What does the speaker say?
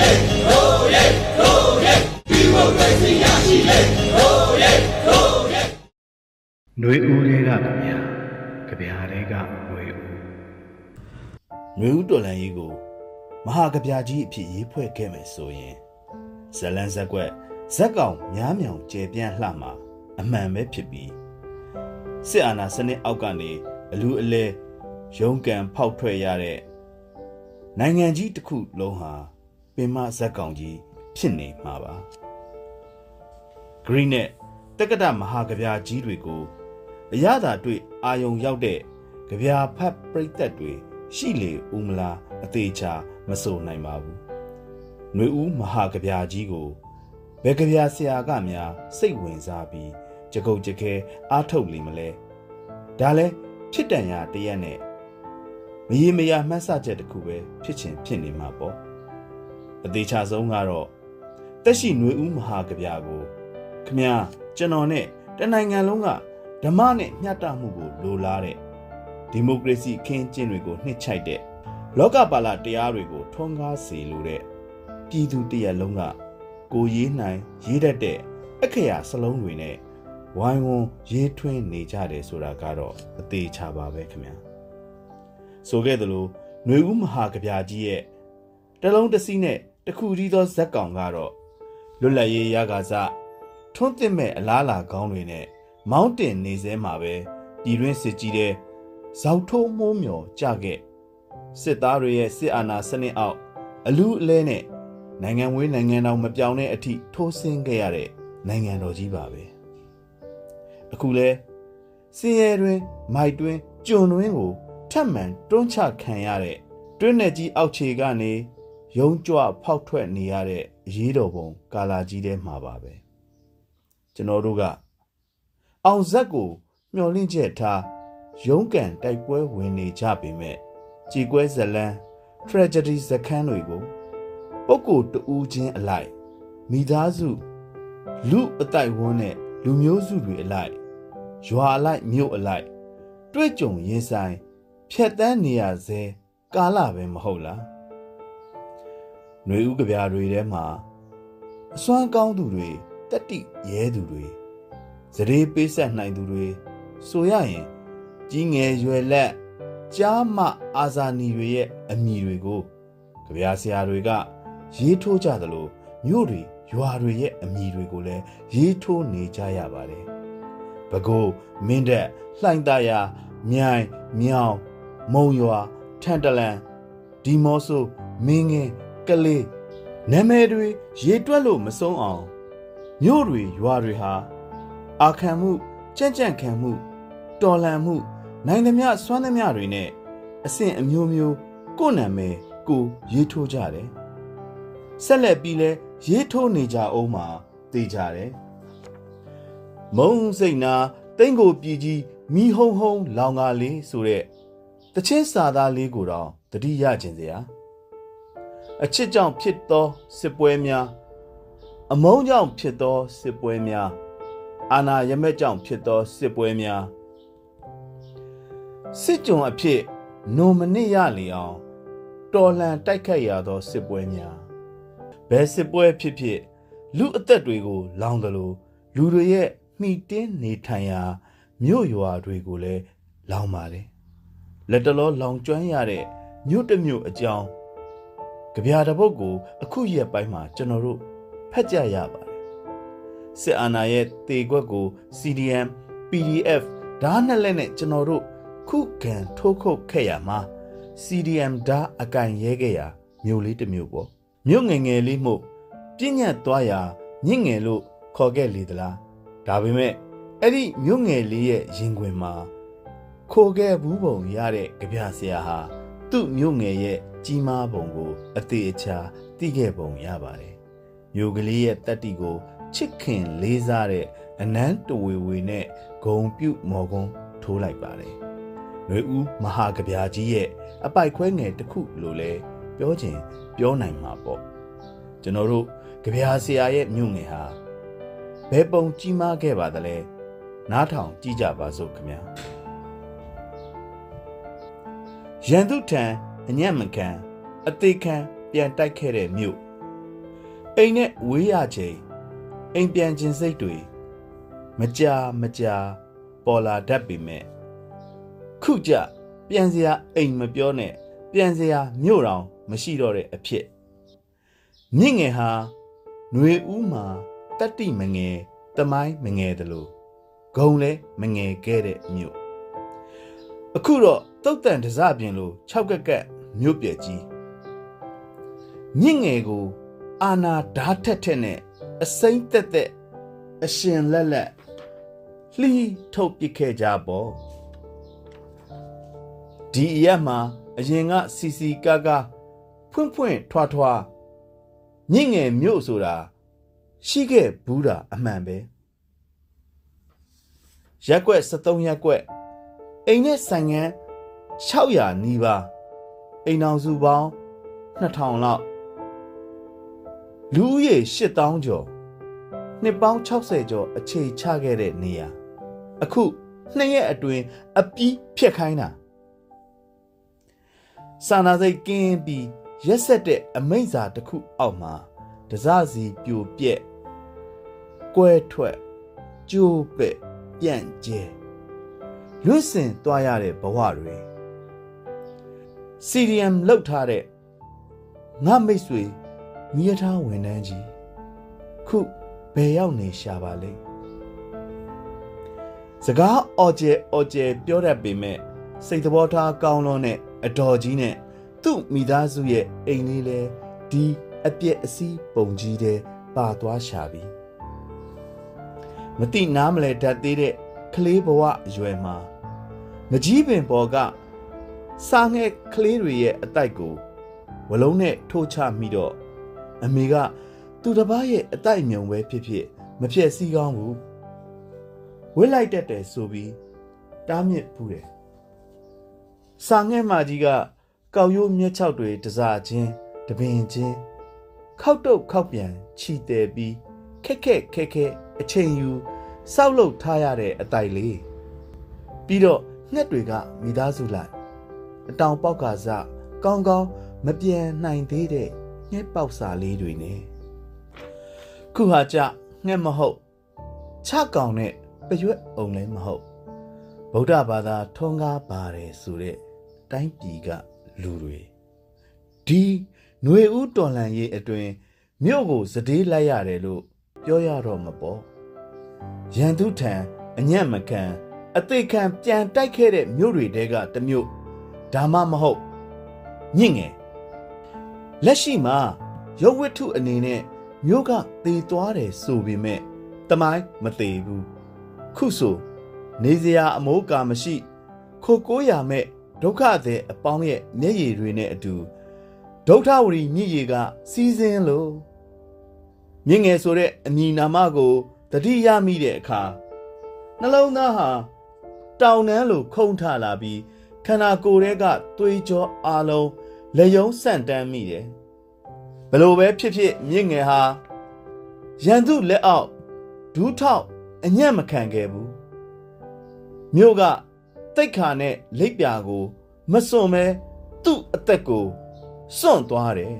လေတို့ရဲတို့ရဲဒီမိုကရေစီရရှိလေတို့ရဲတို့ရဲ ຫນွေဦးတွေကဗျာကြဗျာတွေကຫນွေဦး ຫນွေဦးတော်လန်ကြီးကိုမဟာကဗျာကြီးအဖြစ်ရေးဖွဲ့ခဲ့မယ်ဆိုရင်ဇလန်းဇက်ကွက်ဇက်ကောင်များမြောင်ကျေပြန့်လှမှာအမှန်ပဲဖြစ်ပြီးစစ်အာဏာစနစ်အောက်ကနေအလူအလဲရုံးကန်ဖောက်ထွက်ရတဲ့နိုင်ငံကြီးတစ်ခုလုံးဟာ ပင်မဇက်ကောင်ကြီးဖြစ်နေမှာပါဂရီနဲ့တက္ကဒမဟာကဗျာကြီးတွေကိုအရသာတွေ့အာယုံရောက်တဲ့ကဗျာဖတ်ပရိသတ်တွေရှိလေဦးမလားအသေးချာမဆိုနိုင်ပါဘူး။ຫນွေဦးမဟာကဗျာကြီးကိုဘယ်ကဗျာဆရာကများစိတ်ဝင်စားပြီးကြကုတ်ကြခဲအားထုတ်လိမ့်မလဲ။ဒါလဲဖြစ်တန်ရတရက်နဲ့မရေမရမှတ်ဆချက်တစ်ခုပဲဖြစ်ချင်ဖြစ်နေမှာပေါ့။ အသေးချာဆုံးကတော့တက်ရှိຫນွေဦးမဟာကဗျာကိုခမညာကျွန်တော်နဲ့တနိုင်ငံလုံးကဓမ္မနဲ့မျှတမှုကိုလိုလားတဲ့ဒီမိုကရေစီခင်းကျင်းတွေကိုနှစ်ချိုက်တဲ့လောကပါလတရားတွေကိုထွန်းကားစေလိုတဲ့ပြည်သူတရက်လုံးကကိုရေးနိုင်ရေးတတ်တဲ့အခရာစလုံးတွေနဲ့ဝိုင်းဝန်းရေးထွင်းနေကြတယ်ဆိုတာကတော့အသေးချပါပဲခင်ဗျာဆိုခဲ့သလိုຫນွေဦးမဟာကဗျာကြီးရဲ့တလုံးတစ်စီးနဲ့ တစ်ခုတည်းသောဇက်ကောင်ကတော့လွတ်လပ်ရေးရကာစထွန်းသင့်မဲ့အလားလာကောင်းတွေနဲ့မောင်းတင်နေစဲမှာပဲပြည်တွင်းစစ်ကြီးတဲ့ဇောက်ထိုးမိုးမျောကြခဲ့စစ်သားတွေရဲ့စစ်အာဏာစနစ်အောက်အလူအလဲနဲ့နိုင်ငံဝေးနိုင်ငံတော်မပြောင်းတဲ့အထိထိုးဆင်းခဲ့ရတဲ့နိုင်ငံတော်ကြီးပါပဲအခုလဲစင်ရဲတွင် မိုက်တွင်ကျွန်တွင်ကိုထပ်မံတွန်းချခံရတဲ့တွင်းနယ်ကြီးအောက်ခြေကနေ ရုံးကြွဖောက်ထွက်နေရတဲ့ရေးတော်ပုံ ကာလာကြီးထဲမှာပါပဲကျွန်တော်တို့ကအောင်ဇက်ကိုမျောလင့်ချက်ထားရုံးကန်တိုက်ပွဲဝင်နေကြပေမဲ့ကြည်ကွဲဇလန်း tragedy ဇခန်းတွေကိုပုဂ္ဂိုလ်တူးချင်းအလိုက်မိသားစုလူအတိုက်ဝန်းနဲ့လူမျိုးစုတွေအလိုက်ရွာအလိုက်မြို့အလိုက်တွေ့ကြုံရင်ဆိုင်ဖြတ်တန်းနေရစေကာလပဲမဟုတ်လား ຫນွေဥကဗျာတွေထဲမှာအစွမ်းကောင်းသူတွေတက်တိရဲသူတွေစရေပေးဆက်နိုင်သူတွေဆိုရရင်ကြီးငယ်ရွယ်လက်ကြားမအာဇာနည်တွေရဲ့အမိတွေကိုကြပြာဆရာတွေက ရေးထိုးကြသလိုမြို့တွေရွာတွေရဲ့အမိတွေကိုလည်းရေးထိုးနေကြရပါတယ်။ဘကိုးမင်းတက်လှိုင်သားရမြိုင်မြောင်မုံရွာထန်တလန်ဒီမော့ဆိုမင်းငင်း ကလေးနာမည်တွေရေးတွက်လို့မဆုံးအောင်မြို့တွေရွာတွေဟာအာခံမှုကြံ့ကြံ့ခံမှုတော်လှန်မှု နိုင်သမျှစွမ်းသမျှတွေနဲ့အဆင့်အမျိုးမျိုးကိုယ်နာမည်ကိုရေးထိုးကြတယ်ဆက်လက်ပြီးလဲရေးထိုးနေကြအောင်မှာသိကြတယ်မုံစိတ်နာတိန့်ကိုပြည်ကြီးမိဟုံဟုံလောင်ကားလေးဆိုတဲ့တချင်းစာသားလေးကိုတော့တတိယကျင်စရာ အချစ်ကြောင့်ဖြစ်သောစစ်ပွဲများအမုန်းကြောင့်ဖြစ်သောစစ်ပွဲများအာနာရမက်ကြောင့်ဖြစ်သောစစ်ပွဲများစစ်ကြုံအဖြစ်နိုမနစ်ရလေအောင်တော်လှန်တိုက်ခတ်ရသောစစ်ပွဲများဘယ်စစ်ပွဲဖြစ်ဖြစ်လူအသက်တွေကို လောင်တယ်လို့လူတွေရဲ့မှီတင်းနေထိုင်ရာမြို့ရွာတွေကိုလည်းလောင်ပါတယ်လက်တလောလောင်ကျွမ်းရတဲ့မြို့တစ်မြို့အကြောင်း ကြပြတစ်ပုတ်ကို အခုရက်ပိုင်းမှာကျွန်တော်တို့ဖတ်ကြရပါတယ်စစ်အာဏာရဲ့တေခွက်ကို CDM PDF ဓာတ်နှစ်လက်နဲ့ကျွန်တော်တို့ခုခံထိုးခုတ်ခဲ့ရမှာ CDM ဓာတ်အကင်ရဲခဲ့ရမြို့လေးတစ်မြို့ပေါ့မြို့ငယ်ငယ်လေးမှုပြညတ်သွားရာညင့်ငယ်လို့ခေါ်ခဲ့လေသလားဒါပေမဲ့အဲ့ဒီမြို့ငယ်လေးရဲ့ရင်ခွင်မှာခိုခဲ့ဘူးပုံရတဲ့ကြပြဆရာဟာသူ့မြို့ငယ်ရဲ့ ကြီးမားပုံကိုအသေးအချာသိခဲ့ပုံရပါတယ်မြို့ကလေးရဲ့တက်တီကိုချစ်ခင်လေးစားတဲ့အနန်းတဝေဝေနဲ့ဂုံပြုတ်မော်ကုန်းထိုးလိုက်ပါတယ်။နှွေဦးမဟာကဗျာကြီးရဲ့အပိုက်ခွဲငယ်တစ်ခုလို့လဲပြောချင်ပြောနိုင်မှာပေါ့။ကျွန်တော်တို့ကြဗျာဆရာရဲ့မြို့ငယ်ဟာဘယ်ပုံကြီးမားခဲ့ပါသလဲ။နားထောင်ကြည့်ကြပါစို့ခင်ဗျာ။ရန်သူထံ အညံ့မခံအသေးခံပြန်တိုက်ခဲ့တဲ့မြို့အိမ်နဲ့ဝေးရချိန်အိမ်ပြန်ခြင်းစိတ်တွေမကြာမကြာပေါ်လာတတ်ပေမဲ့ခုကြပြန်စရာအိမ်မပြောနဲ့ပြန်စရာမြို့တော်မရှိတော့တဲ့အဖြစ်မြင့်ငယ်ဟာຫນွေဦးမှာတတ္တိမငယ်တမိုင်းမငယ်တယ်လို့ဂုံလဲမငယ်ခဲ့တဲ့မြို့အခုတော့တုတ်တန်တစပြင်လို့၆ကက်ကက် မြို့ပြက်ကြီးမြင့်ငယ်ကို အာနာဓာတ်ထက်ထက်နဲ့အစိမ့်တက်တက်အရှင်လက်လက်လှီးထုတ်ပစ်ခဲ့ကြပေါ့ဒီအရက်မှာအရင်ကစီစီကားကားဖွင့်ဖွင့်ထွားထွားမြင့်ငယ်မြို့ဆိုတာရှိခဲ့ဘူးတာအမှန်ပဲရက်ွက်73ရက်ွက်အိမ်နဲ့ဆိုင်ငန်း600နီးပါး အိမ်အောင်စုပေါင်း2000လောက်လူဦးရေ8000ကျော်နှစ်ပေါင်း60ကျော်အခြေချခဲ့တဲ့နေရာအခုနှစ်ရက်အတွင်းအပီးဖြက်ခိုင်းတာစာနာစိတ်ကင်းပြီးရက်ဆက်တဲ့အမိန့်စာတစ်ခုအောက်မှာတစစီပြိုပြက်ကွဲထွက်ကျိုးပဲ့ပြန့်ကျဲလွတ်စင်သွားရတဲ့ဘဝတွေ စီရီယမ်လောက်ထားတဲ့ငါမိတ်ဆွေမိရထားဝန်တန်းကြီးခုဘယ်ရောက်နေရှာပါလိမ့်စကားအော်ကျဲအော်ကျဲပြောတတ်ပေမဲ့စိတ်သဘောထားကောင်းလွန်းတဲ့အတော်ကြီးနဲ့သူ့မိသားစုရဲ့အိမ်လေးလဲဒီအပြက်အစီးပုံကြီးတဲ့ပါသွားရှာပြီမတိနားမလဲတတ်သေးတဲ့ကလေးဘဝအရွယ်မှာမကြီးပင်ပေါ်က စားငဲ့ကလေးတွေရဲ့အတိုက်ကိုဝလုံးနဲ့ထိုးချမိတော့အမေကသူတစ်ပားရဲ့အတိုက်မြုံပဲဖြစ်ဖြစ်မဖြစ်စည်းကောင်းဘူးဝစ်လိုက်တတ်တယ်ဆိုပြီးတားမြစ်ဖူးတယ်စာငဲ့မကြီးကကောက်ရိုးမြက်ချောက်တွေတစားချင်းတပင်ချင်းခောက်တုတ်ခောက်ပြန်ခြီတယ်ပြီးခက်ခက်ခက်ခက်အချိန်ယူစောက်လုပ်ထားရတဲ့အတိုက်လေးပြီးတော့ငှက်တွေကမိသားစုလိုက် အတောင်ပေါက်ကစားကောင်းကောင်းမပြန်နိုင်သေးတဲ့ငှက်ပေါက်စာလေးတွေနဲ့ခုဟာကြငှက်မဟုတ်ချကောင်နဲ့ပရွက်အောင်လည်းမဟုတ်ဗုဒ္ဓဘာသာထုံးကားပါတယ်ဆိုတဲ့တိုင်းပြည်ကလူတွေဒီຫນွေဦးတော်လန်ရေးအတွင်မြို့ကိုစတေးလိုက်ရတယ်လို့ပြောရတော့မပေါ့ရန်သူထံအညံ့မခံအသေးခံပြန်တိုက်ခဲ့တဲ့မြို့တွေတဲကတမြို့ ဒါမှမဟုတ်ညင့်ငယ်လက်ရှိမှာရုပ်ဝတ္ထုအနေနဲ့မြို့ကသေသွားတယ်ဆိုပေမဲ့တမိုင်းမသေးဘူးခုဆိုနေစရာအမိုးကာမရှိခိုကိုးရမဲ့ဒုက္ခသည်အပေါင်းရဲ့မျက်ရည်တွေနဲ့အတူဒုဋ္ဌဝရီမြည်ရည်ကစီးစင်းလို့မြင့်ငယ်ဆိုတဲ့အမည်နာမကိုတတိယမိတဲ့အခါနှလုံးသားဟာတောင်နှမ်းလိုခုန်ထလာပြီး ခန္ဓာကိုယ်ထဲကသွေးကြောအလုံးလက်ယုံဆန့်တမ်းမိတယ်ဘလို့ပဲဖြစ်ဖြစ်မြင့်ငယ်ဟာရန်သူလက်အောက်ဒူးထောက်အညံ့မခံခဲ့ဘူးမြို့ကတိတ်ခါနဲ့လိပ်ပြာကို မစွန့်မဲသူ့အသက်ကိုစွန့်သွားတယ်